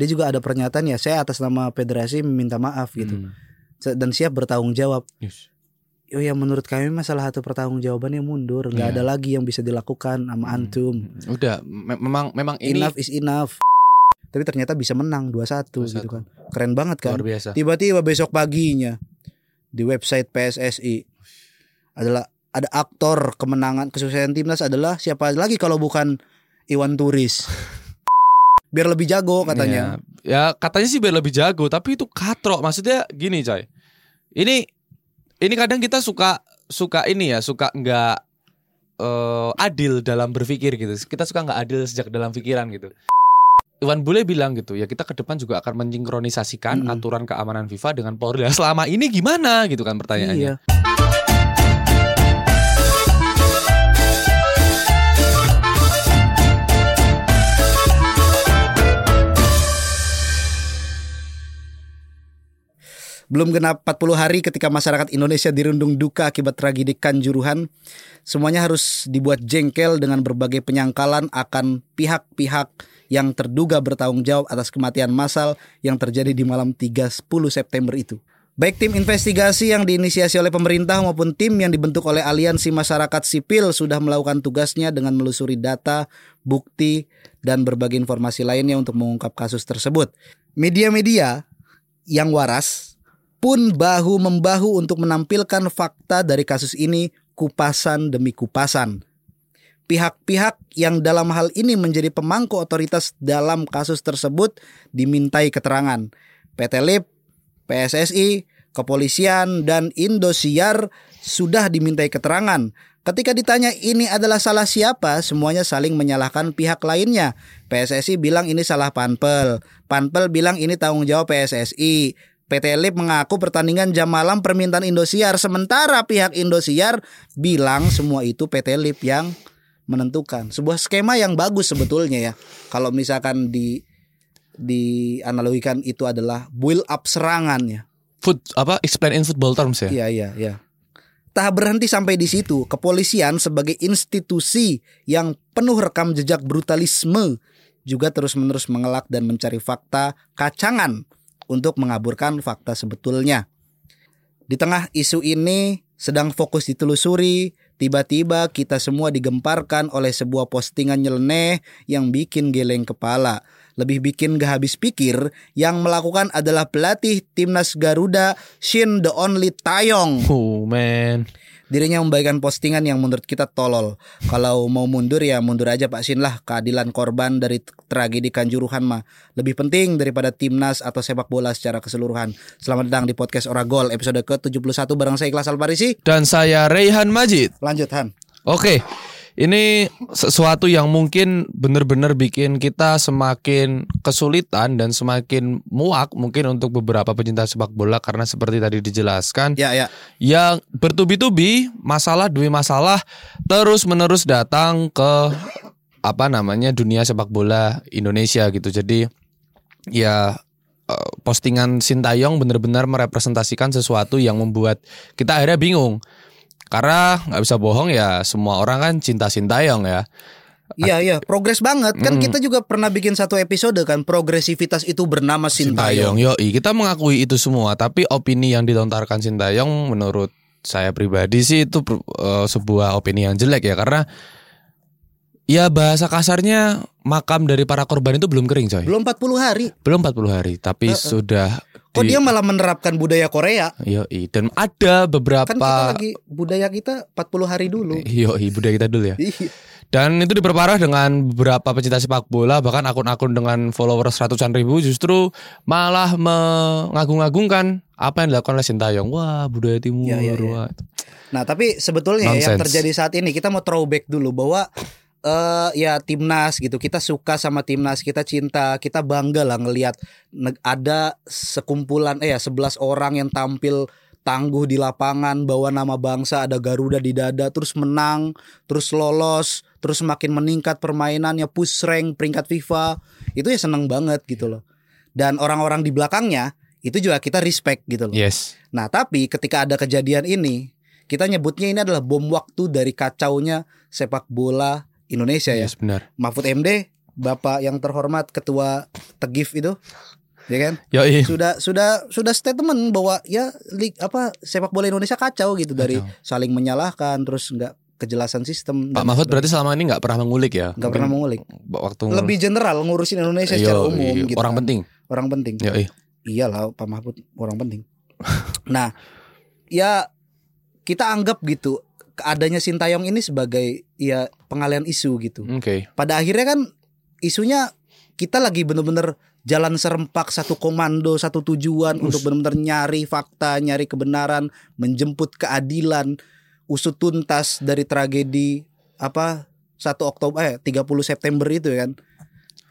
dia juga ada pernyataan ya saya atas nama federasi meminta maaf gitu Hmm. Dan siap bertanggung jawab. Yes. Oh ya menurut kami masalah satu pertanggung jawabannya mundur, nggak Iya. ada lagi yang bisa dilakukan sama Hmm. antum. Udah, me- memang memang ini Enough is enough. Tapi ternyata bisa menang 2-1 gitu 2-1. kan. Keren banget kan. luar biasa. Tiba-tiba besok paginya di website PSSI adalah ada aktor kemenangan kesuksesan timnas adalah siapa lagi kalau bukan Iwan Turis. Biar lebih jago katanya. Ya, ya katanya sih biar lebih jago, tapi itu katrok. Maksudnya gini, coy. Ini ini kadang kita suka suka ini ya, suka nggak eh, adil dalam berpikir gitu. Kita suka nggak adil sejak dalam pikiran gitu. Iwan Bule bilang gitu ya kita ke depan juga akan mensinkronisasikan Mm-mm. aturan keamanan FIFA dengan Polri. Selama ini gimana gitu kan pertanyaannya. Iya. Belum genap 40 hari ketika masyarakat Indonesia dirundung duka akibat tragedi Kanjuruhan, semuanya harus dibuat jengkel dengan berbagai penyangkalan akan pihak-pihak yang terduga bertanggung jawab atas kematian massal yang terjadi di malam 30 September itu. Baik tim investigasi yang diinisiasi oleh pemerintah maupun tim yang dibentuk oleh aliansi masyarakat sipil sudah melakukan tugasnya dengan melusuri data, bukti, dan berbagai informasi lainnya untuk mengungkap kasus tersebut. Media-media yang waras pun bahu-membahu untuk menampilkan fakta dari kasus ini kupasan demi kupasan. Pihak-pihak yang dalam hal ini menjadi pemangku otoritas dalam kasus tersebut dimintai keterangan. PT LIP, PSSI, kepolisian, dan Indosiar sudah dimintai keterangan. Ketika ditanya ini adalah salah siapa, semuanya saling menyalahkan pihak lainnya. PSSI bilang ini salah Panpel, Panpel bilang ini tanggung jawab PSSI. PT LIP mengaku pertandingan jam malam permintaan Indosiar, sementara pihak Indosiar bilang semua itu PT LIP yang menentukan. Sebuah skema yang bagus sebetulnya ya. Kalau misalkan di dianalogikan itu adalah build up serangan ya. Foot apa explain in football terms ya? Iya iya iya. Tak berhenti sampai di situ, kepolisian sebagai institusi yang penuh rekam jejak brutalisme juga terus-menerus mengelak dan mencari fakta kacangan untuk mengaburkan fakta sebetulnya. Di tengah isu ini sedang fokus ditelusuri, tiba-tiba kita semua digemparkan oleh sebuah postingan nyeleneh yang bikin geleng kepala. Lebih bikin gak habis pikir, yang melakukan adalah pelatih timnas Garuda Shin the Only Taeyong. Oh man. Dirinya membagikan postingan yang menurut kita tolol. Kalau mau mundur ya mundur aja Pak Shin lah. Keadilan korban dari tragedi Kanjuruhan mah lebih penting daripada timnas atau sepak bola secara keseluruhan. Selamat datang di podcast Oragol episode ke-71 bareng saya Ikhlas Alparisi. Dan saya Raihan Majid. Lanjut Han. Oke, ini sesuatu yang mungkin benar-benar bikin kita semakin kesulitan dan semakin muak mungkin untuk beberapa pecinta sepak bola karena seperti tadi dijelaskan Ya ya. yang bertubi-tubi masalah demi masalah terus-menerus datang ke apa namanya dunia sepak bola Indonesia gitu. Jadi ya eh, postingan Sintayong benar-benar merepresentasikan sesuatu yang membuat kita akhirnya bingung. Karena nggak bisa bohong ya semua orang kan cinta Sintayong ya. Iya iya, progres banget. Kan Mm. kita juga pernah bikin satu episode kan progresivitas itu bernama Sintayong. Yoi, kita mengakui itu semua, tapi opini yang dilontarkan Sintayong menurut saya pribadi sih itu eh, sebuah opini yang jelek ya karena ya bahasa kasarnya makam dari para korban itu belum kering coy. Belum 40 hari. Belum 40 hari, tapi Heeh. sudah Kok di- dia malah menerapkan budaya Korea? Yoi, dan ada beberapa Kan kita lagi budaya kita 40 hari dulu. Yoi, budaya kita dulu ya. Iya. Dan itu diperparah dengan beberapa pecinta sepak bola bahkan akun-akun dengan followers ratusan ribu justru malah mengagung-agungkan apa yang dilakukan oleh Sintayong. Wah, budaya timur. Ya, ya, ya. wah. Nah, tapi sebetulnya ya, yang Nonsense. terjadi saat ini kita mau throwback dulu bahwa eh ya timnas gitu. Kita suka sama timnas, kita cinta, kita bangga lah ngelihat ada sekumpulan eh ya 11 orang yang tampil tangguh di lapangan bawa nama bangsa ada Garuda di dada terus menang terus lolos terus makin meningkat permainannya push rank peringkat FIFA itu ya seneng banget gitu loh dan orang-orang di belakangnya itu juga kita respect gitu loh Yes. Nah, tapi ketika ada kejadian ini, kita nyebutnya ini adalah bom waktu dari kacaunya sepak bola Indonesia ya. Yes, benar. Mahfud MD Bapak yang terhormat Ketua Tegif itu, ya kan? Yoi. Sudah sudah sudah statement bahwa ya lig apa sepak bola Indonesia kacau gitu dari Kacau. saling menyalahkan terus nggak kejelasan sistem. Pak Mahfud berarti selama ini nggak pernah mengulik ya? nggak pernah mengulik. Waktu Lebih general ngurusin Indonesia secara Yoi, umum gitu. orang kan. penting. Orang penting. Yoi. Iyalah Pak Mahfud orang penting. nah, ya kita anggap gitu adanya Sintayong ini sebagai ya pengalian isu gitu. Oke. Pada akhirnya kan isunya kita lagi bener-bener jalan serempak satu komando satu tujuan Us. untuk benar-benar nyari fakta nyari kebenaran menjemput keadilan usut tuntas dari tragedi apa 1 Oktober eh 30 September itu ya kan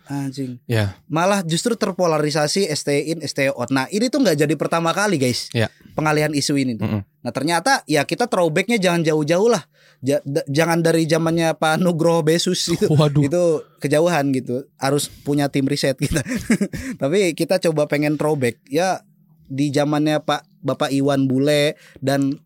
anjing Ya. malah justru terpolarisasi STI in out nah ini tuh nggak jadi pertama kali guys Ya. pengalihan isu ini tuh. Mm-mm. Nah ternyata ya kita throwbacknya jangan jauh-jauh lah. Ja- da- jangan dari zamannya Pak Nugroho Besus itu. Waduh. itu kejauhan gitu. Harus punya tim riset kita. Tapi kita coba pengen throwback. Ya di zamannya Pak Bapak Iwan Bule dan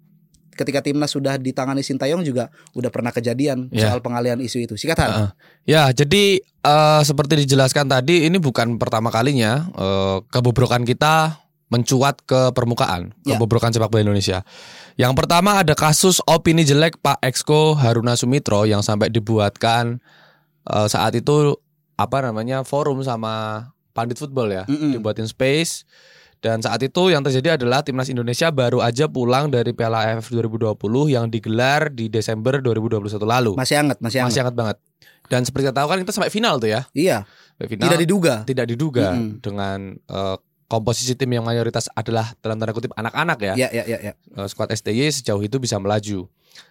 ketika timnas sudah ditangani Sintayong juga udah pernah kejadian Ya. soal pengalihan isu itu. Sikatan Heeh. Ya, jadi eh, seperti dijelaskan tadi, ini bukan pertama kalinya eh, kebobrokan kita mencuat ke permukaan, Ya. kebobrokan sepak bola Indonesia. Yang pertama ada kasus opini jelek Pak Exco Haruna Sumitro yang sampai dibuatkan eh, saat itu apa namanya forum sama pandit football ya, Mm-mm. dibuatin space. Dan saat itu yang terjadi adalah timnas Indonesia baru aja pulang dari Piala AFF 2020 yang digelar di Desember 2021 lalu. masih hangat masih hangat Masih hangat banget. Dan seperti kita tahu kan kita sampai final tuh ya. iya Sampai final tidak diduga tidak diduga Mm-mm. dengan eh, komposisi tim yang mayoritas adalah dalam tanda kutip anak-anak ya. ya ya ya, ya. Eh, skuad STY sejauh itu bisa melaju.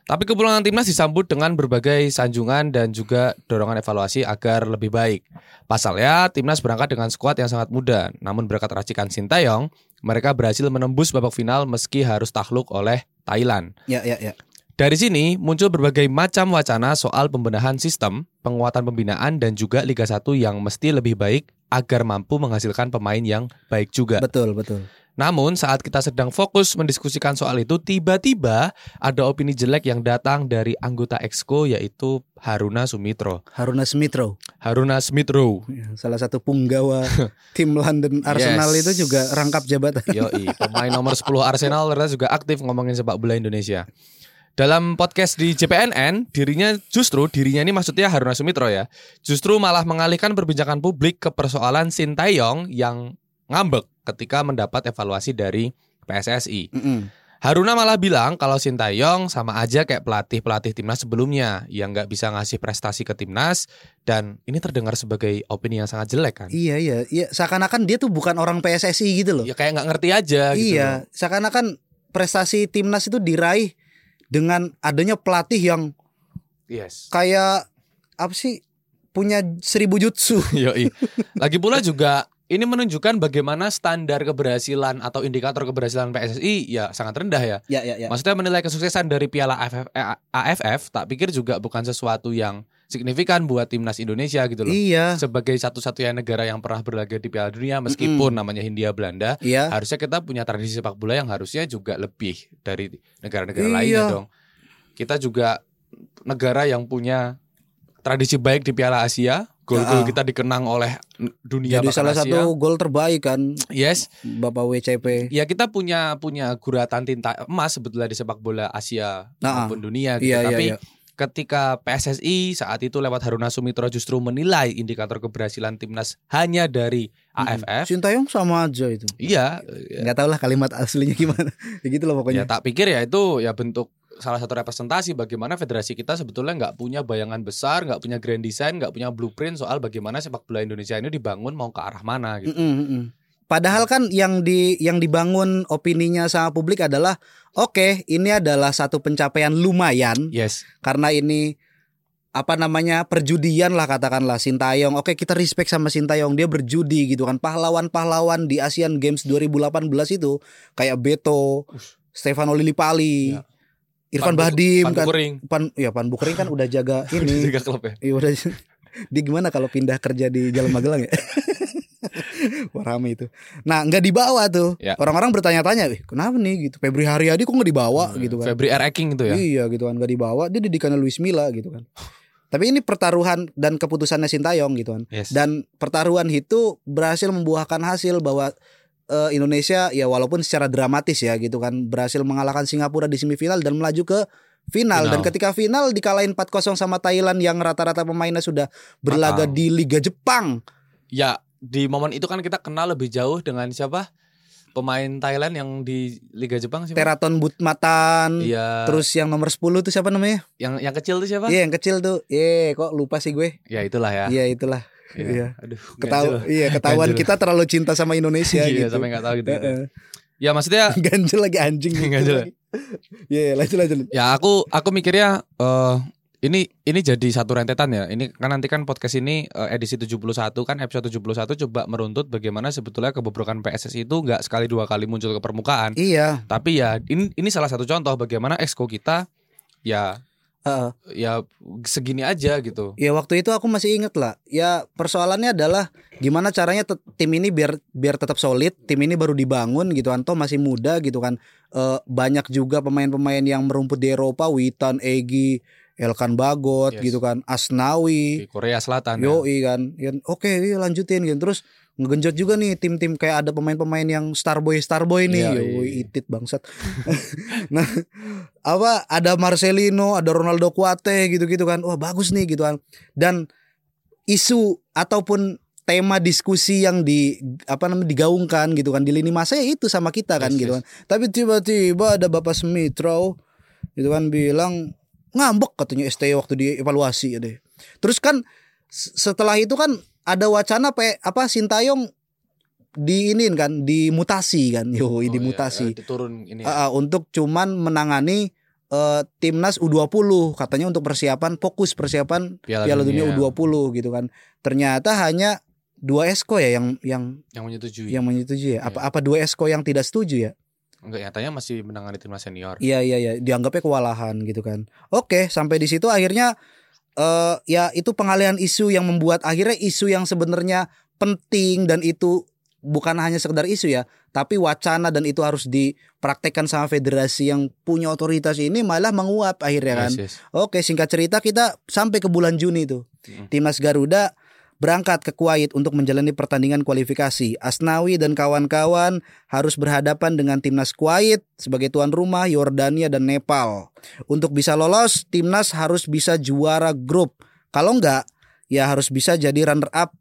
Tapi kepulangan timnas disambut dengan berbagai sanjungan dan juga dorongan evaluasi agar lebih baik. Pasalnya, timnas berangkat dengan skuad yang sangat muda, namun berkat racikan Sintayong, mereka berhasil menembus babak final meski harus takluk oleh Thailand. ya ya ya Dari sini muncul berbagai macam wacana soal pembenahan sistem, penguatan pembinaan dan juga Liga 1 yang mesti lebih baik agar mampu menghasilkan pemain yang baik juga. betul betul Namun saat kita sedang fokus mendiskusikan soal itu, tiba-tiba ada opini jelek yang datang dari anggota Exco yaitu Haruna Sumitro. Haruna Smithrow Haruna Sumitro. Ya, salah satu punggawa tim London Arsenal Yes. itu juga rangkap jabatan Yoi, pemain nomor 10 Arsenal ternyata juga aktif ngomongin sepak bola Indonesia. Dalam podcast di JPNN, dirinya justru dirinya ini maksudnya Haruna Sumitro ya, justru malah mengalihkan perbincangan publik ke persoalan Sintayong yang ngambek ketika mendapat evaluasi dari PSSI. Mm-mm. Haruna malah bilang kalau Sintayong sama aja kayak pelatih-pelatih timnas sebelumnya yang nggak bisa ngasih prestasi ke timnas dan ini terdengar sebagai opini yang sangat jelek kan? Iya iya iya seakan-akan dia tuh bukan orang PSSI gitu loh. Ya kayak nggak ngerti aja gitu. iya, seakan-akan prestasi timnas itu diraih dengan adanya pelatih yang Yes. kayak apa sih punya seribu jutsu. Yoi. Lagi pula juga ini menunjukkan bagaimana standar keberhasilan atau indikator keberhasilan PSSI ya sangat rendah ya. ya ya ya. Maksudnya menilai kesuksesan dari Piala AFF, eh, AFF tak pikir juga bukan sesuatu yang signifikan buat timnas Indonesia gitu loh. Iya. Sebagai satu-satunya negara yang pernah berlaga di Piala Dunia meskipun namanya Hindia Belanda, Iya. harusnya kita punya tradisi sepak bola yang harusnya juga lebih dari negara-negara Iya. lainnya dong. Kita juga negara yang punya tradisi baik di Piala Asia. Gol-gol Ya. kita dikenang oleh dunia Jadi salah Asia. satu gol terbaik kan Yes, Bapak WCP. ya kita punya punya guratan tinta emas sebetulnya di sepak bola Asia Nah, maupun dunia gitu. Iya iya Tapi iya. Ketika PSSI saat itu lewat Haruna Sumitro justru menilai indikator keberhasilan timnas hanya dari AFF. Sintayong sama aja itu. Iya, Nggak tahu lah kalimat aslinya gimana. ya gitu loh ya pokoknya. tak pikir ya itu ya bentuk salah satu representasi bagaimana federasi kita sebetulnya nggak punya bayangan besar, nggak punya grand design, nggak punya blueprint soal bagaimana sepak bola Indonesia ini dibangun mau ke arah mana gitu. Mm-mm, mm-mm. Padahal kan yang di yang dibangun opininya sama publik adalah oke ini adalah satu pencapaian lumayan Yes, karena ini apa namanya perjudian lah katakanlah Sintayong. Oke kita respect sama Sintayong dia berjudi gitu kan pahlawan-pahlawan di Asian Games 2018 itu kayak Beto, Stefano Lillipali, Ya. Irfan Pan Bahdim Pan kan. Pan ya Pan Bukering kan udah jaga ini. Tiga klub ya. Iya udah. Dia gimana kalau pindah kerja di Jalan Magelang ya? Wah rame itu. Nah nggak dibawa tuh. Ya. Orang-orang bertanya-tanya, "Wih, kenapa nih gitu? Febri Haryadi kok nggak dibawa gitu kan? Febri R. Eking itu ya. Iya gitu kan nggak dibawa. Dia didikannya Luis Milla gitu kan. Tapi ini pertaruhan dan keputusannya Sintayong gitu kan. Yes. Dan pertaruhan itu berhasil membuahkan hasil bahwa eh, Indonesia ya walaupun secara dramatis ya gitu kan berhasil mengalahkan Singapura di semifinal dan melaju ke final, Final. dan ketika final dikalahin 4-0 sama Thailand yang rata-rata pemainnya sudah berlaga Matang. di Liga Jepang. Ya di momen itu kan kita kenal lebih jauh dengan siapa? Pemain Thailand yang di Liga Jepang sih. Teraton Butmatan. Iya. Terus yang nomor 10 tuh siapa namanya? yang yang kecil tuh siapa? Iya yang kecil tuh. Iya kok lupa sih gue. Ya itulah ya. Iya itulah. Iya. Iya. Aduh. Ketahu ganjel. iya ketahuan Ganjel. kita terlalu cinta sama Indonesia Iya, gitu. sampai nggak tahu gitu. gitu. Heeh. Ya maksudnya Ganjel lagi anjing gitu Ganjel. lagi. Iya, lanjut lanjut. ya aku aku mikirnya eh ini ini jadi satu rentetan ya. Ini kan nanti kan podcast ini eh, edisi 71 kan episode 71 coba meruntut bagaimana sebetulnya kebobrokan PSSI itu nggak sekali dua kali muncul ke permukaan. Iya, Tapi ya ini ini salah satu contoh bagaimana exco kita ya heeh. ya segini aja gitu. Ya waktu itu aku masih inget lah. Ya persoalannya adalah gimana caranya tim ini biar biar tetap solid. Tim ini baru dibangun gitu. Toh masih muda gitu kan. Eh, banyak juga pemain-pemain yang merumput di Eropa. Witan, Egi, Elkan Bagot Yes. gitu kan. Asnawi. Di Korea Selatan ya. Yo kan. Ya, Oke, iya lanjutin gitu. Terus ngegenjot juga nih tim-tim kayak ada pemain-pemain yang Starboy Starboy nih. Iya, Yo, iya, itit bangsat. nah, apa ada Marcelino, ada Ronaldo Kuate gitu-gitu kan. Wah, bagus nih gitu kan. Dan isu ataupun tema diskusi yang di apa namanya digaungkan gitu kan di lini masa ya itu sama kita kan Yes, gitu yes. kan. Tapi tiba-tiba ada Bapak Smithrow gitu kan bilang ngambek katanya STY waktu dievaluasi ya deh. Terus kan setelah itu kan ada wacana pe, apa Sintayong diinin kan dimutasi kan. Yo, Oh, iya, dimutasi. turun ini. Ah, ah, untuk cuman menangani eh, timnas U20 katanya untuk persiapan fokus persiapan Piala, Piala Dunia Dunia U20 gitu kan. Ternyata hanya dua esko ya yang yang yang menyetujui. yang menyetujui ya. Iya. Apa apa dua esko yang tidak setuju ya? Enggak nyatanya masih menangani timnas senior. Iya iya iya, dianggapnya kewalahan gitu kan. Oke, sampai di situ akhirnya eh ya itu pengalihan isu yang membuat akhirnya isu yang sebenarnya penting dan itu bukan hanya sekedar isu ya, tapi wacana dan itu harus dipraktekkan sama federasi yang punya otoritas ini malah menguap akhirnya kan. Yes, yes. Oke, singkat cerita kita sampai ke bulan Juni tuh. Mm. Timnas Garuda berangkat ke Kuwait untuk menjalani pertandingan kualifikasi. Asnawi dan kawan-kawan harus berhadapan dengan Timnas Kuwait sebagai tuan rumah Yordania dan Nepal. Untuk bisa lolos, Timnas harus bisa juara grup. Kalau enggak, ya harus bisa jadi runner up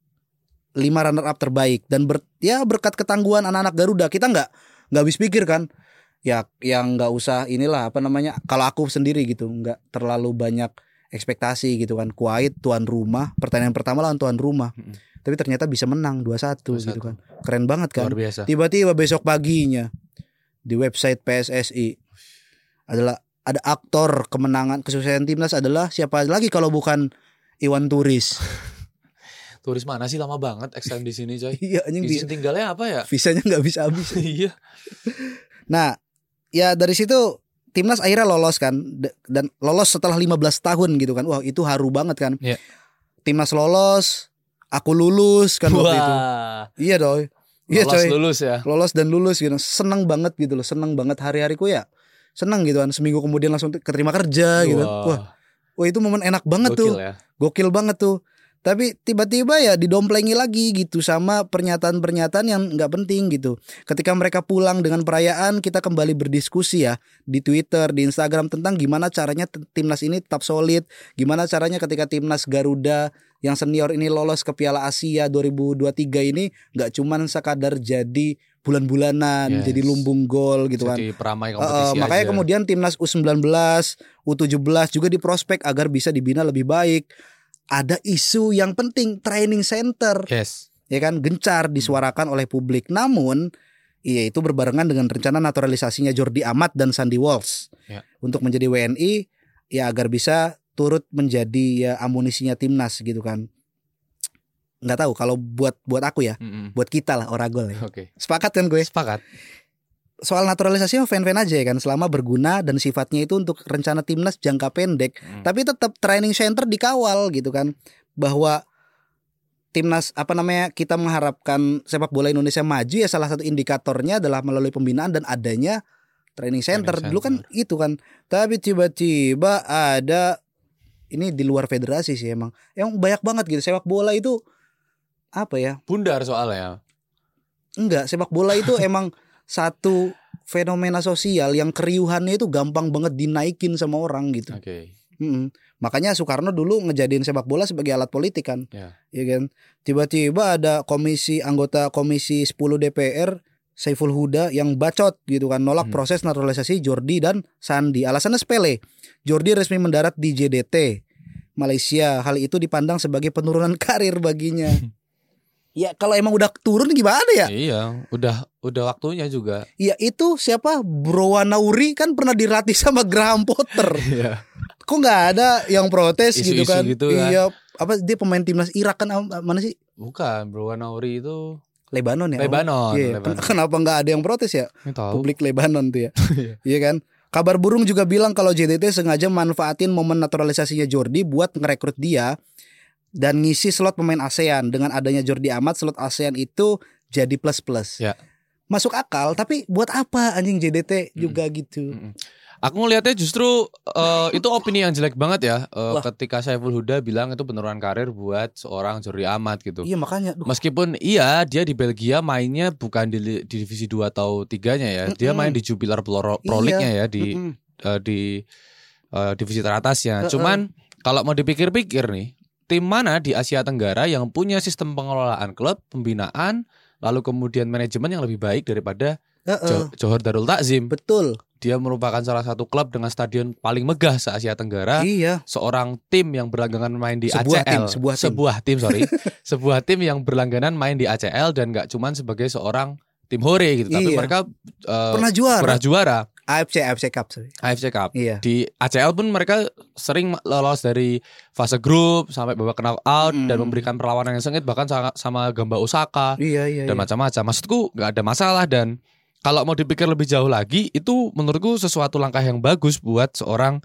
lima runner up terbaik dan ber, ya berkat ketangguhan anak-anak Garuda kita nggak nggak habis pikir kan ya yang nggak usah inilah apa namanya kalau aku sendiri gitu nggak terlalu banyak ekspektasi gitu kan Kuwait tuan rumah pertandingan pertama lawan tuan rumah Mm-mm. tapi ternyata bisa menang 2-1 gitu 2-1. kan keren banget kan tiba-tiba besok paginya di website PSSI adalah ada aktor kemenangan kesuksesan timnas adalah siapa lagi kalau bukan Iwan Turis Turis mana sih lama banget extend di sini coy. iya anjing bisa tinggalnya apa ya? visanya nggak bisa habis Iya. Nah, ya dari situ timnas akhirnya lolos kan dan lolos setelah 15 tahun gitu kan. Wah, itu haru banget kan. Iya. Timnas lolos, aku lulus kan waktu itu. Wah. Iya doi. Iya Lolos coy. lulus ya. Lolos dan lulus gitu. Seneng banget gitu loh. Seneng banget hari-hariku ya. Seneng gitu kan. Seminggu kemudian langsung keterima kerja gitu. Wah, Wah. wah itu momen enak banget tuh. Gokil ya. Gokil banget tuh. Tapi tiba-tiba ya didomplengi lagi gitu sama pernyataan-pernyataan yang nggak penting gitu. Ketika mereka pulang dengan perayaan, kita kembali berdiskusi ya di Twitter, di Instagram tentang gimana caranya timnas ini tetap solid, gimana caranya ketika timnas Garuda yang senior ini lolos ke Piala Asia 2023 ini nggak cuman sekadar jadi bulan-bulanan, Yes. jadi lumbung gol gitu kan. Jadi Uh, peramai uh, kompetisi makanya aja. kemudian timnas U19, U17 juga diprospek agar bisa dibina lebih baik. Ada isu yang penting training center Yes. ya kan gencar disuarakan oleh publik. Namun iya itu berbarengan dengan rencana naturalisasinya Jordi Amat dan Sandy Walsh Ya. untuk menjadi WNI ya agar bisa turut menjadi ya amunisinya timnas gitu kan. Nggak tahu kalau buat buat aku ya, Mm-mm. buat kita lah Oragol ya. Oke. Sepakat kan gue? Sepakat. Soal naturalisasi mah fan-fan aja ya kan selama berguna dan sifatnya itu untuk rencana timnas jangka pendek Mm. tapi tetap training center dikawal gitu kan bahwa timnas apa namanya kita mengharapkan sepak bola Indonesia maju ya salah satu indikatornya adalah melalui pembinaan dan adanya training center Training dulu kan center. itu kan tapi tiba-tiba ada ini di luar federasi sih emang. Emang banyak banget gitu sepak bola itu apa ya? Bundar soalnya. Enggak, sepak bola itu emang satu fenomena sosial yang keriuhannya itu gampang banget dinaikin sama orang gitu. Oke. Mm-mm. Makanya Soekarno dulu ngejadiin sepak bola sebagai alat politik kan. Ya. Ya kan? Tiba-tiba ada komisi anggota komisi 10 DPR Saiful Huda yang bacot gitu kan nolak Hmm. proses naturalisasi Jordi dan Sandi. Alasannya sepele. Jordi resmi mendarat di JDT Malaysia. Hal itu dipandang sebagai penurunan karir baginya. ya kalau emang udah turun gimana ya? Iya, udah udah waktunya juga. Ya itu siapa? Bro Nauri kan pernah dilatih sama Graham Potter. Iya. Kok nggak ada yang protes gitu Isu-isu kan? gitu kan. Iya, apa dia pemain timnas Irak kan mana sih? Bukan, Bro Nauri itu Lebanon ya. Lebanon, Iya, Lebanon. ken- Kenapa nggak ada yang protes ya? Ini tahu. Publik Lebanon tuh ya. Iya. Iya kan? Kabar burung juga bilang kalau JDT sengaja manfaatin momen naturalisasinya Jordi buat ngerekrut dia dan ngisi slot pemain ASEAN. Dengan adanya Jordi Amat, slot ASEAN itu jadi plus-plus. Ya. Masuk akal, tapi buat apa anjing JDT juga gitu? Mm-mm. Aku ngelihatnya justru eh, itu opini yang jelek banget ya Wah. ketika Saiful Huda bilang itu penurunan karir buat seorang Jordi Amat gitu. Iya makanya. Duh, Meskipun iya dia di Belgia mainnya bukan di, di divisi 2 atau 3-nya ya. Dia Mm-mm. main di Jupiler Pro, Pro Iya. League-nya ya di mm-mm. eh, di eh, divisi teratasnya. Heeh. Cuman kalau mau dipikir-pikir nih, tim mana di Asia Tenggara yang punya sistem pengelolaan klub, pembinaan, lalu kemudian manajemen yang lebih baik daripada Heeh, Jo- Johor Darul Takzim? betul. Dia merupakan salah satu klub dengan stadion paling megah se Asia Tenggara. Iya. Seorang tim yang berlangganan main di Sebuah tim, ACL, sebuah tim. tim, sorry, sebuah tim yang berlangganan main di ACL dan nggak cuman sebagai seorang tim hore gitu, tapi Iya. mereka eh, Pernah juara. pernah juara AFC AFC Cup. sorry. AFC Cup. Iya. Di ACL pun mereka sering lolos dari fase grup sampai babak knockout Mm. dan memberikan perlawanan yang sengit bahkan sama, sama Gamba Osaka Iya iya. dan iya. macam-macam. Maksudku nggak ada masalah dan kalau mau dipikir lebih jauh lagi itu menurutku sesuatu langkah yang bagus buat seorang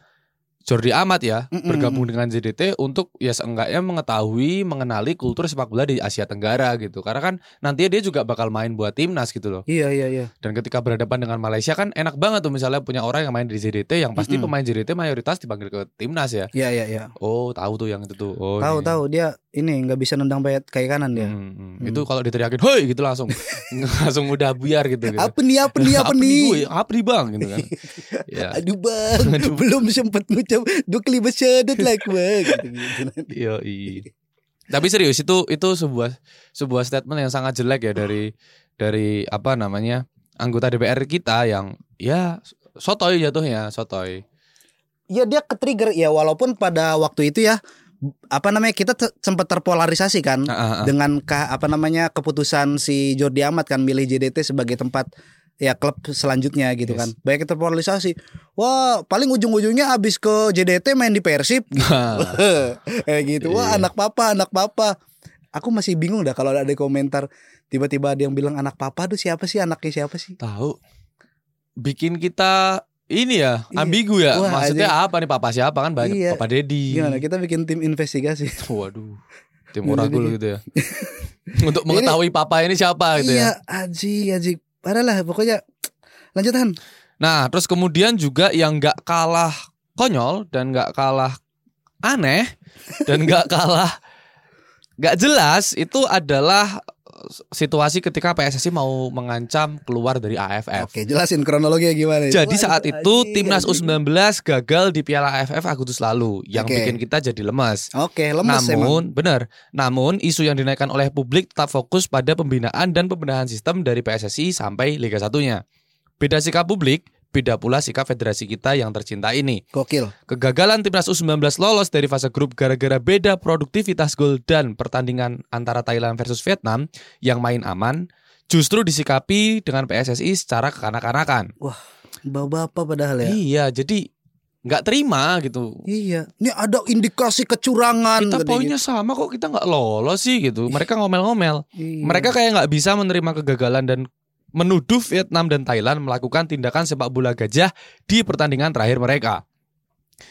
Jordi Amat ya Mm-mm. bergabung dengan JDT untuk ya seenggaknya mengetahui mengenali kultur sepak bola di Asia Tenggara gitu karena kan nantinya dia juga bakal main buat timnas gitu loh Iya iya iya. dan ketika berhadapan dengan Malaysia kan enak banget tuh misalnya punya orang yang main di JDT yang pasti Mm-mm. pemain JDT mayoritas dipanggil ke timnas ya Iya iya iya. oh tahu tuh yang itu tuh oh Tahu ini. tahu dia ini nggak bisa nendang bayat kayak kanan dia. Hmm, hmm. Hmm. itu kalau diteriakin hoi gitu langsung langsung udah buyar gitu, gitu. Apa nih apa nih apa, nih? Apa nih bang gitu kan ya Aduh bang, belum sempat ngucap dua kali bersyadat lah bang. Gitu, gitu. Iya, Tapi serius itu itu sebuah sebuah statement yang sangat jelek ya dari dari apa namanya anggota DPR kita yang ya sotoy jatuhnya sotoy. Ya dia ke trigger ya walaupun pada waktu itu ya apa namanya kita te- sempat terpolarisasi kan Ah, ah, ah. dengan ka- apa namanya keputusan si Jordi Amat kan milih JDT sebagai tempat ya klub selanjutnya gitu Yes. kan. Banyak terpolarisasi. Wah, paling ujung-ujungnya abis ke JDT main di Persib gitu. Kayak gitu. Wah, Iya. anak papa, anak papa. Aku masih bingung dah kalau ada komentar tiba-tiba ada yang bilang anak papa tuh siapa sih anaknya siapa sih? Tahu bikin kita ini ya Iya. ambigu ya. Wah, Maksudnya apa nih papa siapa kan banyak Iya. papa Dedi. Gimana kita bikin tim investigasi? Waduh. Tim oragul gitu ya. Untuk mengetahui papa ini siapa gitu iya, ya. aji, aji. Parah lah pokoknya. Lanjutan. Nah, terus kemudian juga yang nggak kalah konyol dan nggak kalah aneh dan nggak kalah nggak jelas itu adalah situasi ketika PSSI mau mengancam keluar dari AFF. Oke, jelasin kronologinya gimana. Jadi Waduh, saat itu timnas aji. U19 gagal di Piala AFF Agustus lalu yang Oke. bikin kita jadi lemas. Oke, lemes emang. namun benar, namun isu yang dinaikkan oleh publik tetap fokus pada pembinaan dan pembenahan sistem dari PSSI sampai Liga 1-nya. Beda sikap publik, beda pula sikap federasi kita yang tercinta ini. Gokil. Kegagalan timnas U19 lolos dari fase grup gara-gara beda produktivitas gol dan pertandingan antara Thailand versus Vietnam yang main aman justru disikapi dengan PSSI secara kekanak-kanakan. Bapak-bapak padahal ya. Iya, jadi nggak terima gitu. Iya. Ini ada indikasi kecurangan. Kita poinnya sama kok kita nggak lolos sih gitu. Mereka ngomel-ngomel. Iya. Mereka kayak nggak bisa menerima kegagalan dan menuduh Vietnam dan Thailand melakukan tindakan sepak bola gajah di pertandingan terakhir mereka.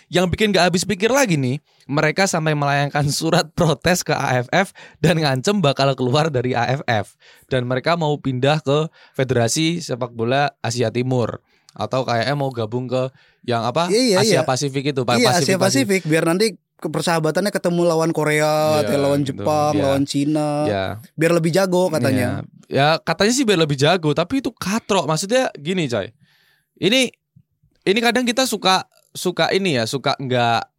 Yang bikin gak habis pikir lagi nih, mereka sampai melayangkan surat protes ke AFF dan ngancem bakal keluar dari AFF. Dan mereka mau pindah ke Federasi Sepak Bola Asia Timur. Atau kayaknya mau gabung ke yang apa Iya, iya, Asia iya. Pasifik itu, Pak. Iya Asia Pasifik biar nanti persahabatannya ketemu lawan Korea, atau lawan gitu. Jepang, Iya. lawan Cina, Ya, biar lebih jago katanya. Ya, ya katanya sih biar lebih jago, tapi itu katrok. Maksudnya gini, coy. Ini ini kadang kita suka suka ini ya, suka nggak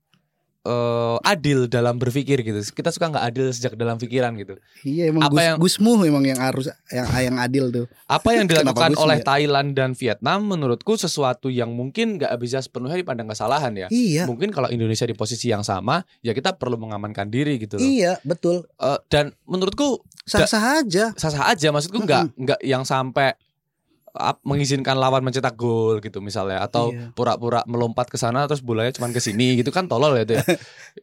eh, adil dalam berpikir gitu. Kita suka nggak adil sejak dalam pikiran gitu. Iya emang Apa Gus, yang- Gusmu emang yang harus yang yang adil tuh. Apa yang dilakukan oleh ya? Thailand dan Vietnam menurutku sesuatu yang mungkin nggak bisa sepenuhnya dipandang kesalahan ya. Iya. Mungkin kalau Indonesia di posisi yang sama, ya kita perlu mengamankan diri gitu loh. Iya, betul. Eh, dan menurutku Sah-sah aja. sah-sah aja maksudku nggak nggak yang sampai mengizinkan lawan mencetak gol gitu misalnya atau Iya. pura-pura melompat ke sana terus bolanya cuma ke sini gitu kan tolol ya itu ya.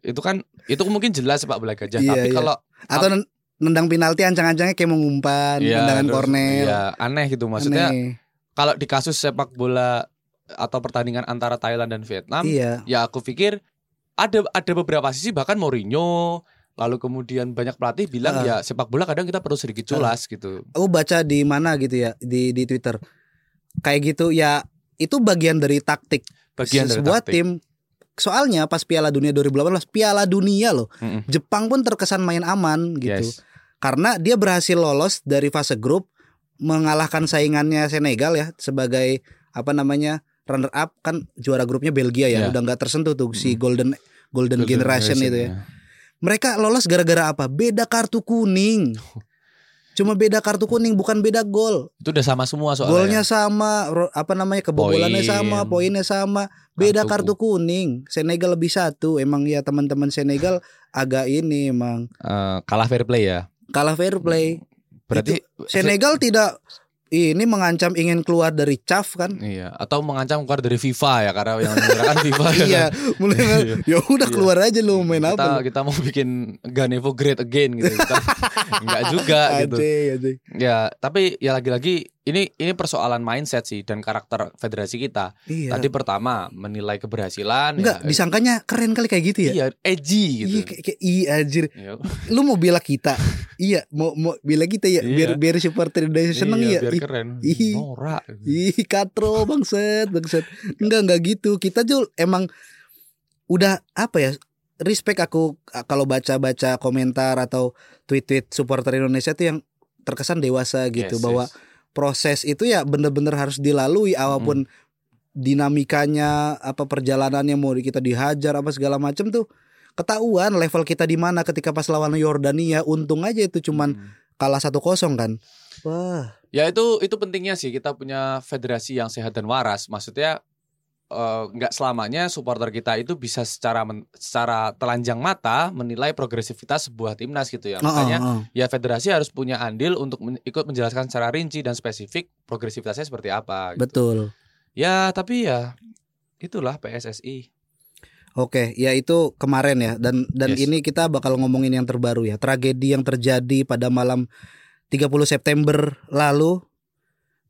itu kan itu mungkin jelas sepak bola gajah Iya, tapi iya. kalau Atau nen- nendang penalti ancang-ancangnya kayak mau ngumpan, ya, tendangan terus- kornel. ya, aneh gitu maksudnya Aneh. kalau di kasus sepak bola atau pertandingan antara Thailand dan Vietnam Iya. ya aku pikir ada ada beberapa sisi bahkan Mourinho lalu kemudian banyak pelatih bilang Ah. ya sepak bola kadang kita perlu sedikit culas gitu Aku baca di mana gitu ya di di Twitter. Kayak gitu ya itu bagian dari taktik bagian dari sebuah taktik. tim. Soalnya pas Piala Dunia 2018 Piala Dunia loh. Mm-mm. Jepang pun terkesan main aman gitu. Yes. Karena dia berhasil lolos dari fase grup mengalahkan saingannya Senegal ya sebagai apa namanya runner up kan juara grupnya Belgia ya Iya. udah nggak tersentuh tuh si Mm. golden golden, Golden generation, itu ya. Mereka lolos gara-gara apa? Beda kartu kuning. Cuma beda kartu kuning bukan beda gol. Itu udah sama semua soalnya. Golnya sama, ro- apa namanya kebobolannya Poin. sama, poinnya sama. Beda Kartu kartu kuning. Senegal lebih satu. Emang ya teman-teman Senegal agak ini emang Eh, kalah fair play ya. kalah fair play. Berarti Senegal tidak ini mengancam ingin keluar dari CAF kan? Iya, atau mengancam keluar dari FIFA ya karena yang menyerahkan FIFA. ya iya, kan? mulai Iya. ya udah Iya. keluar aja lu main kita apa? lu? kita mau bikin Ganevo great again gitu. Kita enggak juga gitu. Ajay, ajay. Ya, tapi ya lagi-lagi ini ini persoalan mindset sih dan karakter federasi kita. Iya. Tadi pertama menilai keberhasilan Enggak, ya. disangkanya keren kali kayak gitu ya? Iya, edgy Iya, gitu. kayak, kayak iya anjir. Iya. Lu mau bela kita? iya, mau mau bela kita ya biar Iya. biar supporter Indonesia seneng Iya, ya. biar keren. Ih. Norak. Ih, katro bangset, bangset. Enggak, enggak gitu. Kita tuh emang udah apa ya? Respect aku kalau baca-baca komentar atau tweet-tweet supporter Indonesia tuh yang terkesan dewasa gitu Yes, bahwa yes. Proses itu ya bener-bener harus dilalui apa pun dinamikanya apa perjalanannya mau kita dihajar apa segala macam tuh ketahuan level kita di mana ketika pas lawan Yordania untung aja itu cuman Hmm. kalah satu kosong kan wah Ya itu itu pentingnya sih kita punya federasi yang sehat dan waras. Maksudnya eh, nggak selamanya supporter kita itu bisa secara men- secara telanjang mata menilai progresivitas sebuah timnas gitu ya. Oh, Makanya oh, oh. ya federasi harus punya andil untuk men- ikut menjelaskan secara rinci dan spesifik progresivitasnya seperti apa. gitu. betul Ya tapi ya itulah PSSI. Oke, ya itu kemarin ya dan dan Yes. ini kita bakal ngomongin yang terbaru ya. Tragedi yang terjadi pada malam 30 September lalu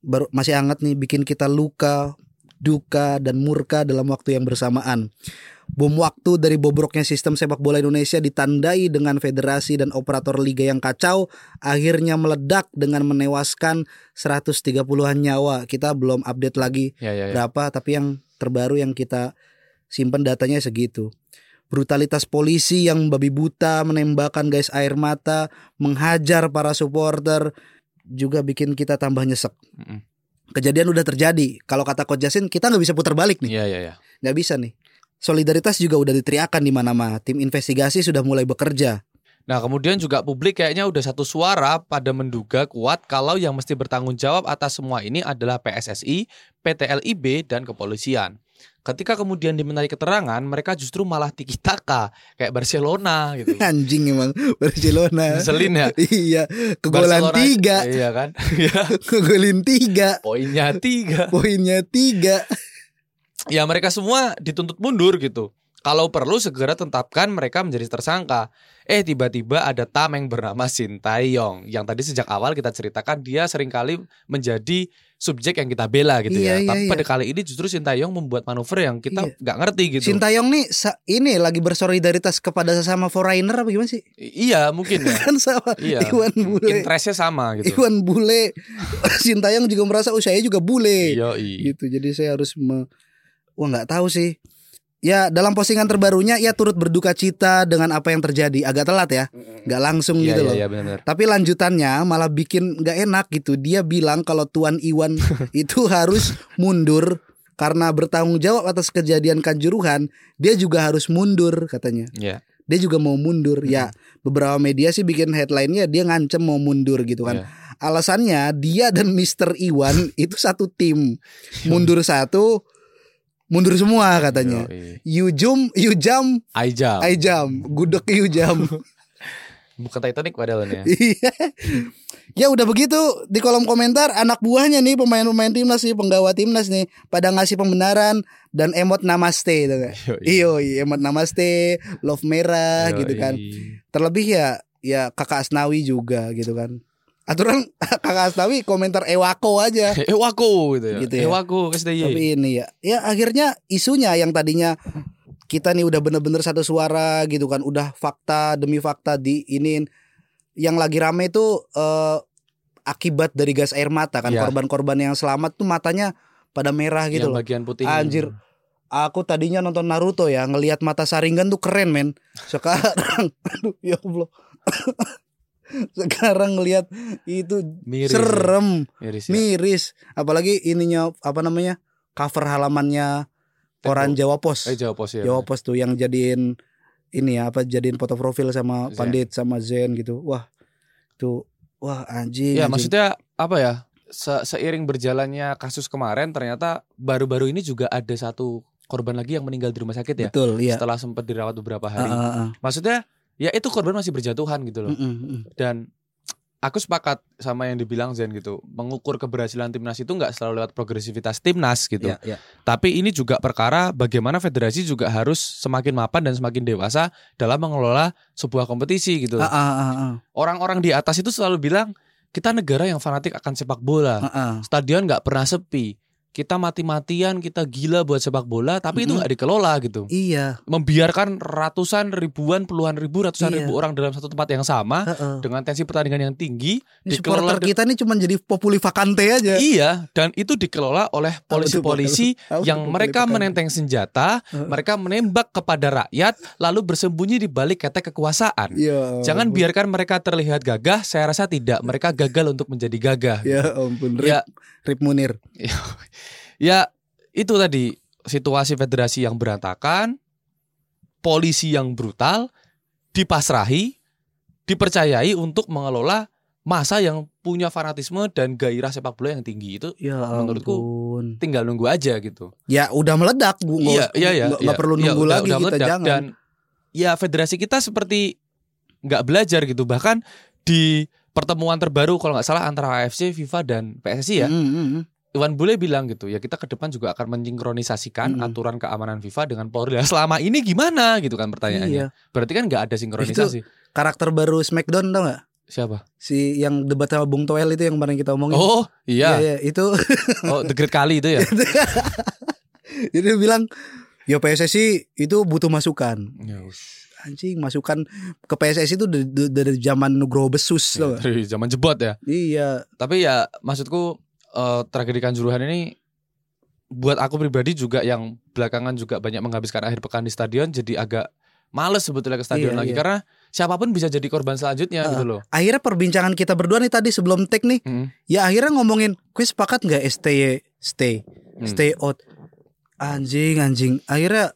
baru masih hangat nih bikin kita luka, duka dan murka dalam waktu yang bersamaan. Bom waktu dari bobroknya sistem sepak bola Indonesia ditandai dengan federasi dan operator liga yang kacau akhirnya meledak dengan menewaskan 130-an nyawa. Kita belum update lagi Ya ya ya. berapa tapi yang terbaru yang kita simpen datanya segitu brutalitas polisi yang babi buta menembakkan gas air mata menghajar para supporter juga bikin kita tambah nyesek Mm-mm. Kejadian udah terjadi. Kalau kata Coach Jasin kita nggak bisa putar balik nih. Iya iya ya. nggak bisa nih. Solidaritas juga udah diteriakan di mana-mana. Tim investigasi sudah mulai bekerja. Nah kemudian juga publik kayaknya udah satu suara pada menduga kuat kalau yang mesti bertanggung jawab atas semua ini adalah PSSI, PT LIB, dan kepolisian. Ketika kemudian dimintai keterangan, mereka justru malah tiki taka kayak Barcelona gitu. anjing emang Barcelona Ngeselin ya. iya kegolan Barcelona- tiga Iya kan? Iya. kegolin tiga Poinnya tiga. poinnya tiga Ya mereka semua dituntut mundur gitu. Kalau perlu segera tetapkan mereka menjadi tersangka. Eh tiba-tiba ada tameng bernama Sintayong yang tadi sejak awal kita ceritakan dia sering kali menjadi subjek yang kita bela gitu Iya, ya. iya, Tapi iya. pada kali ini justru Sintayong membuat manuver yang kita Iya. nggak ngerti gitu. Sintayong nih ini lagi bersolidaritas kepada sesama foreigner apa gimana sih? I- iya mungkin ya. Kan sama Iya. Iwan Bule. Interestnya sama gitu. Iwan Bule. Sintayong juga merasa oh saya juga bule. Yoi. Gitu. Jadi saya harus me Wah nggak tahu sih. Ya dalam postingan terbarunya ia turut berduka cita dengan apa yang terjadi. Agak telat ya, nggak langsung Iya gitu iya loh. iya. Tapi lanjutannya malah bikin nggak enak gitu. Dia bilang kalau Tuan Iwan itu harus mundur karena bertanggung jawab atas kejadian kanjuruhan. Dia juga harus mundur katanya. Iya. Dia juga mau mundur. Ya beberapa media sih bikin headline-nya dia ngancem mau mundur gitu kan. Iya. Alasannya dia dan Mr. Iwan itu satu tim. Mundur satu, mundur semua katanya. Yoi. You jump, you jump, Aijam. I jump. Gudeg you jump. Bukan Titanic padahal ya. Iya. ya udah begitu di kolom komentar anak buahnya nih pemain-pemain timnas nih penggawa timnas nih pada ngasih pembenaran dan emot namaste gitu kan. Iyo, emot namaste, love merah Yoi. gitu kan. Terlebih ya ya kakak Asnawi juga gitu kan. Aturan kakak Asnawi komentar ewako aja. Waku gitu ya. Gitu ya. Waku SDY. Tapi ini ya, ya akhirnya isunya yang tadinya kita nih udah bener-bener satu suara gitu kan, udah fakta demi fakta di ini yang lagi rame itu eh, akibat dari gas air mata kan Iya. korban-korban yang selamat tuh matanya pada merah gitu yang loh. bagian putih. Anjir. Aku tadinya nonton Naruto ya, ngelihat mata Saringan tuh keren men. Sekarang, aduh ya Allah. Sekarang ngelihat itu Miris. serem Miris. ya. miris apalagi ininya apa namanya cover halamannya koran Jawa Pos Eh Jawa Pos ya. Jawa Pos tuh yang jadiin ini ya apa jadiin foto profil sama Zen. Pandit sama Zen gitu wah tuh wah anjing Ya anjing. maksudnya apa ya? Se- seiring berjalannya kasus kemarin ternyata baru-baru ini juga ada satu korban lagi yang meninggal di rumah sakit ya. betul iya Setelah sempat dirawat beberapa hari. ah, ah. Maksudnya ya itu korban masih berjatuhan gitu loh. Mm, mm. Dan aku sepakat sama yang dibilang Zen gitu. Mengukur keberhasilan timnas itu nggak selalu lewat progresivitas timnas gitu. Iya, iya. Tapi ini juga perkara bagaimana federasi juga harus semakin mapan dan semakin dewasa dalam mengelola sebuah kompetisi gitu. Ah, ah, ah. Orang-orang di atas itu selalu bilang kita negara yang fanatik akan sepak bola. Ah, ah. Stadion nggak pernah sepi. Kita mati-matian, kita gila buat sepak bola, tapi itu Mm-mm. nggak dikelola gitu. iya Membiarkan ratusan, ribuan, puluhan ribu, ratusan Iya. ribu orang dalam satu tempat yang sama Ah, ah. dengan tensi pertandingan yang tinggi. Ini dikelola supporter kita nih cuma jadi populi vakante aja Iya, dan itu dikelola oleh polisi-polisi yang mereka menenteng senjata, Heeh. mereka menembak kepada rakyat, lalu bersembunyi di balik ketek kekuasaan. ya Jangan ampun. biarkan mereka terlihat gagah. Saya rasa tidak. Mereka gagal untuk menjadi gagah. ya ampun Rip, Ya. Rip Munir Ya, itu tadi situasi federasi yang berantakan, polisi yang brutal, dipasrahi, dipercayai untuk mengelola masa yang punya fanatisme dan gairah sepak bola yang tinggi itu ya Menurutku, ampun tinggal nunggu aja gitu. ya udah meledak bu nggak Iya, iya, iya. nggak- nggak iya. perlu Iya, nunggu udah- lagi udah kita meledak. jangan Dan ya federasi kita seperti nggak belajar gitu. Bahkan di pertemuan terbaru kalau nggak salah antara AFC, FIFA dan PSSI ya, Mm, mm, mm. Iwan Bule bilang gitu ya kita ke depan juga akan mensinkronisasikan Mm-mm. aturan keamanan FIFA dengan Polri. Selama ini gimana gitu kan pertanyaannya. Iya. Berarti kan nggak ada sinkronisasi. Karakter baru Smackdown tau gak? Siapa? Si yang debat sama Bung Toel itu yang kemarin kita omongin. Oh iya. iya, itu. Oh The Great Kali itu ya. Jadi dia bilang, ya PSSI itu butuh masukan. Ya, Anjing, masukan ke PSSI itu dari, dari zaman Nugroho Besus gak? Dari zaman jebot ya. Iya, Tapi ya maksudku eh, tragedi Kanjuruhan ini buat aku pribadi juga yang belakangan juga banyak menghabiskan akhir pekan di stadion jadi agak males sebetulnya ke stadion Iya, lagi iya. karena siapa pun bisa jadi korban selanjutnya Heeh. gitu loh. akhirnya perbincangan kita berdua nih tadi sebelum take nih, Mm. ya akhirnya ngomongin, gue sepakat nggak stay stay Hmm. stay out? Anjing, anjing. Akhirnya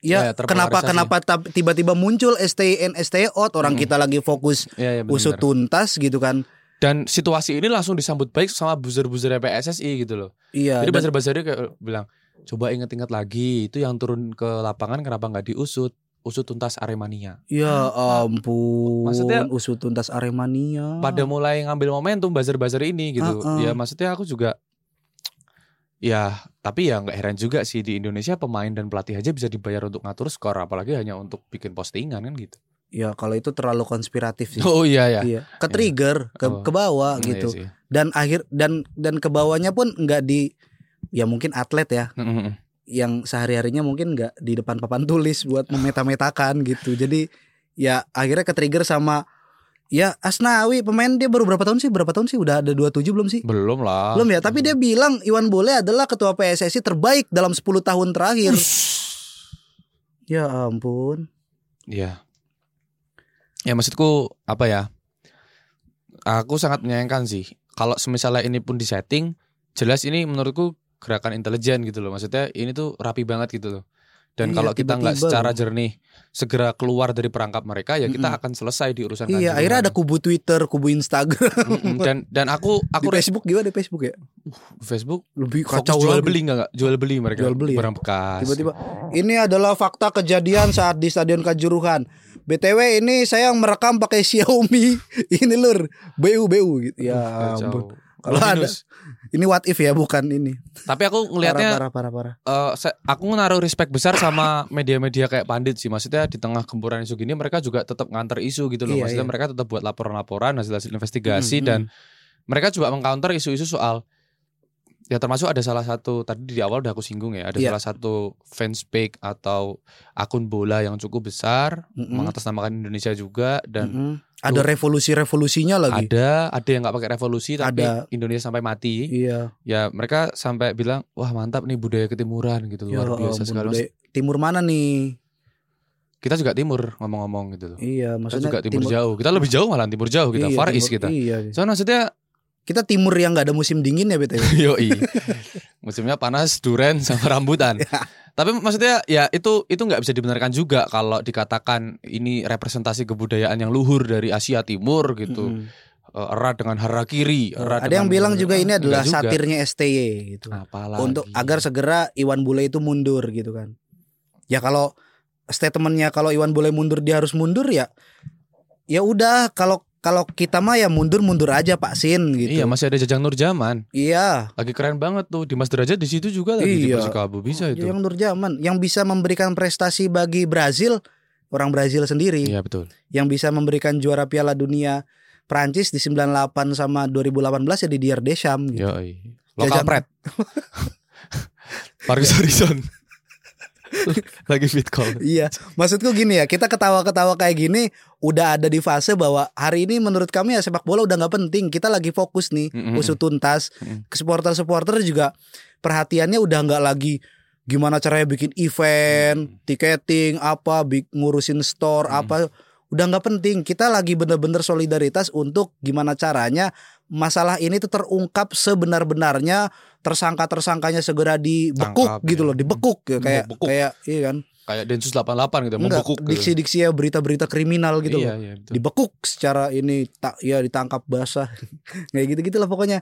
Ya, ya, terpolarisasi. kenapa kenapa tiba-tiba muncul stay in stay out orang Mm. kita lagi fokus iya, benar. usut tuntas gitu kan. Dan situasi ini langsung disambut baik sama buzzer-buzzer PSSI gitu loh. Iya. Jadi buzzer-buzzernya kayak bilang, coba inget-inget lagi itu yang turun ke lapangan kenapa nggak diusut? Usut tuntas Aremania. Ya ampun. Maksudnya- usut tuntas Aremania. Pada mulai ngambil momentum buzzer-buzzer ini gitu. Heeh. Ya maksudnya aku juga Ya, tapi ya nggak heran juga sih di Indonesia pemain dan pelatih aja bisa dibayar untuk ngatur skor, apalagi hanya untuk bikin postingan kan gitu. Ya kalau itu terlalu konspiratif sih. Oh iya ya. Iya, ke trigger, ke Oh. ke bawah Iya gitu. sih. Dan akhir dan dan ke bawahnya pun nggak di ya mungkin atlet ya Mm-mm. yang sehari-harinya mungkin nggak di depan papan tulis buat memeta-metakan gitu. Jadi ya akhirnya ke trigger sama ya Asnawi pemain dia baru berapa tahun sih? Berapa tahun sih? Udah ada 27 belum sih? Belum lah. Belum ya, tapi dia bilang Iwan Bole adalah ketua PSSI terbaik dalam 10 tahun terakhir. Ya ampun. Iya. Ya maksudku apa ya? Aku sangat menyayangkan sih. Kalau semisalnya ini pun disetting, jelas ini menurutku gerakan intelijen gitu loh. Maksudnya ini tuh rapi banget gitu loh. Dan Iya, kalau kita nggak secara jernih segera keluar dari perangkap mereka, ya kita Mm-mm. akan selesai di urusan Iya, akhirnya ada kubu Twitter, kubu Instagram. Mm-mm. dan dan aku Di aku Facebook gimana di Facebook ya? Facebook Lebih kacau jual beli nggak? Jual beli mereka. Jual beli ya? barang bekas. Tiba-tiba ini adalah fakta kejadian saat di Stadion Kanjuruhan. BTW ini saya yang merekam pakai Xiaomi. Ini lur, BU BU gitu. Ya ampun. Kalau ada ini what if ya bukan ini. Tapi aku Parah ngelihatnya parah parah parah. eh, se- aku naruh respect besar sama media-media kayak Pandit sih. Maksudnya di tengah gempuran isu gini mereka juga tetap nganter isu gitu loh. Iya, Maksudnya iya. mereka tetap buat laporan-laporan hasil-hasil investigasi Mm, dan mereka juga mengcounter isu-isu soal ya termasuk ada salah satu tadi di awal udah aku singgung ya, ada Iya. salah satu fans page atau akun bola yang cukup besar Mm-mm. mengatasnamakan Indonesia juga dan Mm-mm. Ada revolusi-revolusinya lagi. ada ada yang nggak pakai revolusi tapi Ada. Indonesia sampai mati. Iya. Ya mereka sampai bilang wah mantap nih budaya ketimuran gitu Ya luar biasa ampun, sekali. Timur mana nih? Kita juga timur ngomong-ngomong gitu loh. Iya, Kita maksudnya juga timur, jauh. Kita lebih jauh malah timur jauh kita. Iya, Far timur- East kita. Iya. Soalnya maksudnya Kita timur yang nggak ada musim dingin ya BTW. yoi. Musimnya panas, duren sama rambutan. Ya. Tapi maksudnya ya itu itu nggak bisa dibenarkan juga kalau dikatakan ini representasi kebudayaan yang luhur dari Asia Timur gitu. Mm-mm. Eh, erat dengan harakiri, erat Ada yang bilang juga ini adalah juga. satirnya STY gitu. Apalagi. Untuk agar segera Iwan Bule itu mundur gitu kan. Ya kalau statementnya kalau Iwan Bule mundur dia harus mundur ya. Ya udah kalau kalau kita mah ya mundur-mundur aja Pak Sin gitu. Iya masih ada Jajang Nurjaman. Iya. Lagi keren banget tuh Dimas Derajat di situ juga lagi di Iya. Persikabo bisa itu. Yang Nurjaman yang bisa memberikan prestasi bagi Brazil orang Brazil sendiri Iya betul. yang bisa memberikan juara Piala Dunia Prancis di 98 sama 2018 ya di Dier Deschamps gitu. Yoi. Lokal Jajang- pret. Marcus Horizon. lagi fit call. Iya, maksudku gini ya, kita ketawa-ketawa kayak gini udah ada di fase bahwa hari ini menurut kami ya sepak bola udah nggak penting. Kita lagi fokus nih, Mm-mm. usut tuntas. Mm-mm. Supporter-supporter juga perhatiannya udah nggak lagi gimana caranya bikin event, tiketing, apa, ngurusin store, Mm. apa. Udah nggak penting. Kita lagi bener-bener solidaritas untuk gimana caranya masalah ini tuh terungkap sebenar-benarnya, tersangka-tersangkanya segera dibekuk Tangkap, gitu ya. loh, dibekuk ya, kayak Membekuk. kayak iya kan. Kayak Densus 88 gitu, Enggak, membekuk gitu. diksi-diksi ya berita-berita kriminal gitu iya, loh. iya, betul. Dibekuk secara ini tak ya ditangkap basah. Kayak gitu-gitu lah pokoknya.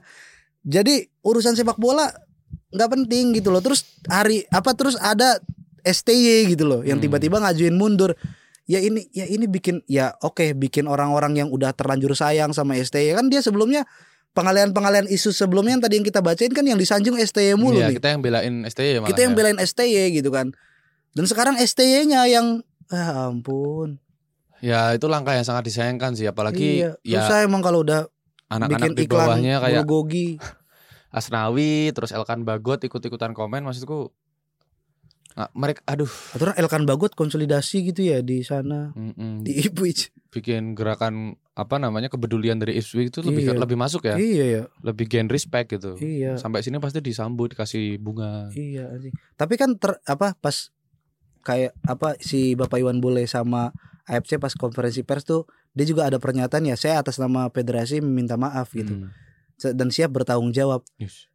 Jadi urusan sepak bola nggak penting gitu loh. Terus hari apa terus ada STY gitu loh yang Hmm. tiba-tiba ngajuin mundur. Ya ini ya ini bikin ya oke bikin orang-orang yang udah terlanjur sayang sama STY kan dia sebelumnya pengalian-pengalian isu sebelumnya yang tadi yang kita bacain kan yang disanjung STY mulu Iya, nih. kita yang belain STY malah Kita yang ya. belain STY gitu kan. Dan sekarang STY-nya yang ah ampun. Ya itu langkah yang sangat disayangkan sih apalagi iya. ya Susah emang kalau udah anak-anak bikin di iklan bawahnya kayak bulgogi. Asnawi terus Elkan Bagot ikut-ikutan komen maksudku Nah, mereka aduh Aturan Elkan Bagot konsolidasi gitu ya di sana mm-mm, di Ipswich. bikin gerakan apa namanya kepedulian dari Ipswich itu lebih Iya. lebih masuk ya Iya ya. lebih gen respect gitu Iya. sampai sini pasti disambut dikasih bunga Iya. Tapi kan ter, apa pas kayak apa si Bapak Iwan Bule sama AFC pas konferensi pers tuh dia juga ada pernyataan ya saya atas nama federasi meminta maaf gitu Hmm, dan siap bertanggung jawab. yes.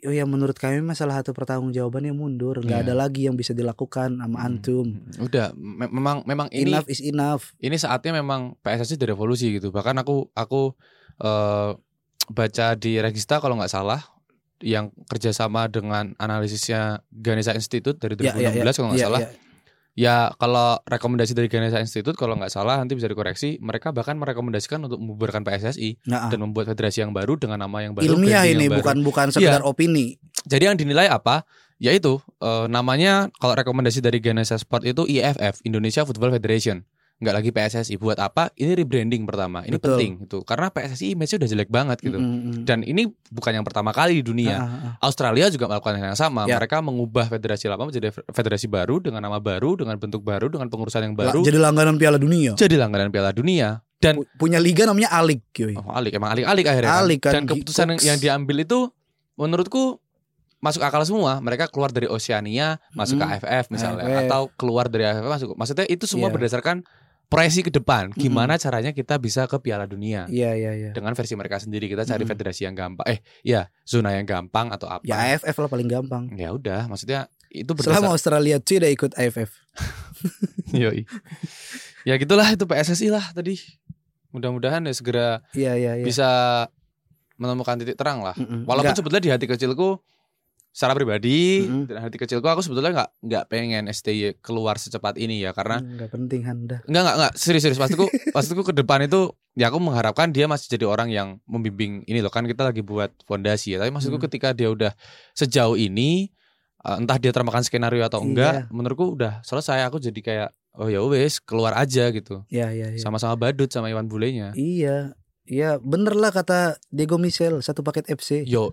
Oh ya menurut kami masalah satu pertanggungjawabannya mundur, nggak Iya. ada lagi yang bisa dilakukan sama Hmm, antum. hmm. udah me- memang memang ini Enough is enough. ini saatnya memang PSSI direvolusi gitu. Bahkan aku aku eh, baca di Regista kalau nggak salah yang kerjasama dengan analisisnya Ganesha Institute dari 2016 Ya, ya, ya. kalau nggak Iya, salah. iya. Ya kalau rekomendasi dari Ganesha Institute kalau nggak salah nanti bisa dikoreksi. Mereka bahkan merekomendasikan untuk membubarkan PSSI Nah, dan membuat federasi yang baru dengan nama yang baru. ilmiah ini baru. bukan bukan sekedar Iya. opini. Jadi yang dinilai apa? Yaitu eh, namanya kalau rekomendasi dari Ganesha Sport itu IFF Indonesia Football Federation. Nggak lagi PSSI. Buat apa? Ini rebranding pertama. Ini Betul. penting itu. Karena PSSI image-nya udah jelek banget gitu. Mm, mm, mm. Dan ini bukan yang pertama kali di dunia. Ah, ah, ah. Australia juga melakukan hal yang sama. Ya. Mereka mengubah federasi lama menjadi federasi baru dengan nama baru, dengan bentuk baru, dengan pengurusan yang baru. Jadi langganan Piala Dunia. Jadi langganan Piala Dunia. Dan Pu- punya liga namanya Alik, yoi. oh, alik emang alik-alik akhirnya. Alik kan, Dan keputusan yang, diambil itu menurutku masuk akal semua. Mereka keluar dari Oceania masuk Hmm. ke AFF misalnya AFF. atau keluar dari AFF masuk. Maksudnya itu semua Iya. berdasarkan proyeksi ke depan. Gimana caranya kita bisa ke Piala Dunia Iya iya iya. dengan versi mereka sendiri. Kita cari Mm-mm. federasi yang gampang. Eh, ya zona yang gampang atau apa? Ya AFF lah paling gampang. Ya udah, maksudnya itu Selama berdasar. Australia tidak ikut AFF. Yoi. Ya gitulah itu PSSI lah tadi. Mudah-mudahan ya segera Iya iya iya. bisa menemukan titik terang lah. Mm-mm. Walaupun Nggak- sebetulnya di hati kecilku secara pribadi Mm-mm. dan hati kecilku aku sebetulnya nggak nggak pengen STY keluar secepat ini ya karena nggak penting Handa. nggak nggak nggak serius serius maksudku maksudku ke depan itu ya aku mengharapkan dia masih jadi orang yang membimbing ini loh kan kita lagi buat fondasi ya tapi maksudku Hmm. ketika dia udah sejauh ini eh, entah dia termakan skenario atau enggak Iya. menurutku udah selesai aku jadi kayak oh ya wes keluar aja gitu Iya iya iya. sama-sama badut sama Iwan Bulenya Iya. Iya, bener lah kata Diego Michel satu paket FC. yo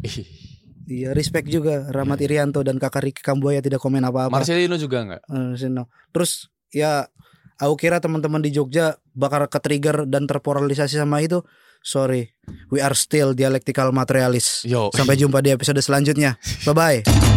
Iya, respect juga Rahmat Irianto dan Kakak Riki Kambuaya tidak komen apa-apa. Marcelino juga enggak Eh, Sino. Terus ya aku kira teman-teman di Jogja bakal ke-trigger dan terpolarisasi sama itu. Sorry, we are still dialectical materialist. yo Sampai jumpa di episode selanjutnya. Bye bye.